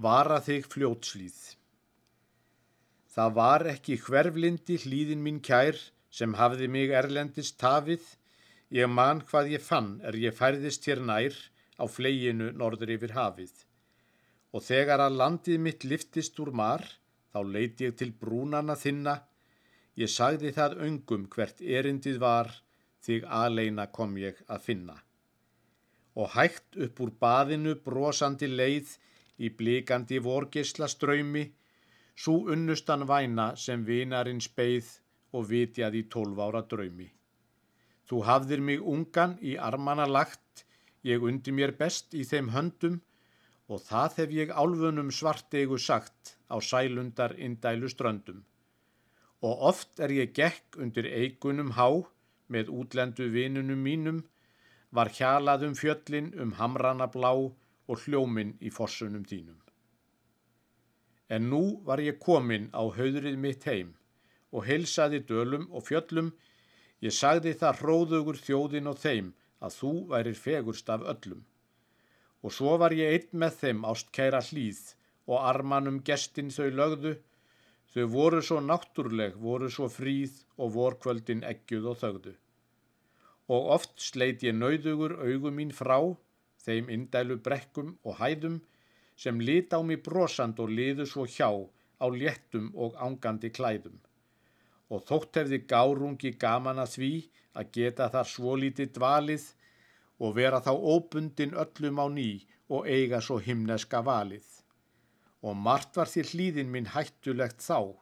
Vara þig fljótslýð. Það var ekki hverflindi hlýðin mín kær sem hafði mig erlendist tafið. Ég man hvað ég fann er ég færðist hér nær á fleginu norður yfir hafið. Og þegar að landið mitt liftist úr mar, þá leiti ég til brúnana þinna. Ég sagði það öngum hvert erindið var, þig aleina kom ég að finna. Og hægt upp úr baðinu brosandi leið, í blikandi vorgisla ströymi, svo unnustan væna sem vinarinn speið og vitjað í tólf ára draumi. Þú hafðir mig ungan í armana lagt, ég undi mér best í þeim höndum og það hef ég álfunum svartegu sagt á sælundar indælu ströndum. Og oft er ég gekk undir eigunum há með útlendu vinunum mínum, var hjalað um fjöllin um hamrana blá og hljóminn í fossunum þínum. En nú var ég komin á höðrið mitt heim og heilsaði dölum og fjöllum, ég sagði það hróðugur þjóðin og þeim að þú værir fegurst af öllum. Og svo var ég einn með þeim ástkæra hlýð og armanum gestin þau lögðu, þau voru svo náttúrleg, voru svo fríð og vorkvöldin ekkjuð og þögðu. Og oft sleit ég nauðugur augum mín frá, þeim indælu brekkum og hæðum sem lit á mig brosand og liðu svo hjá á léttum og ángandi klæðum. Og þótt hefði gárungi gaman að því að geta þar svo lítið dvalið og vera þá óbundin öllum á ný og eiga svo himneska valið. Og margt var því hlýðin minn hættulegt þá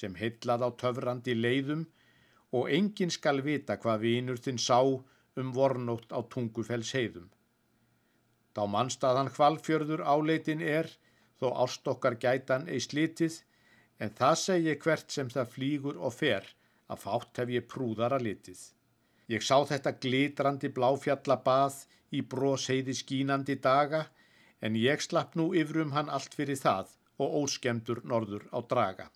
sem heillað á töfrandi leiðum og enginn skal vita hvað vínur þinn sá um vornótt á tungufells heiðum. Þá mannstaðan hvalfjörður áleitin er, þó ástokkar gætan ei slitið, en það segi hvert sem það flýgur og fer, að fátt hef ég prúðara litið. Ég sá þetta glitrandi bláfjallabað í brósheiði skínandi daga, en ég slapp nú yfrum hann allt fyrir það og óskemdur norður á draga.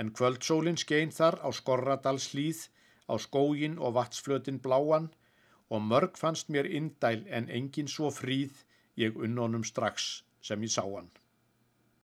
En kvöldsólinn skein þar á Skorradals hlýð, á skógin og vatsflötin bláan, og mörg fannst mér indæl en engin svo fríð ég unnonum strax sem ég sá hann.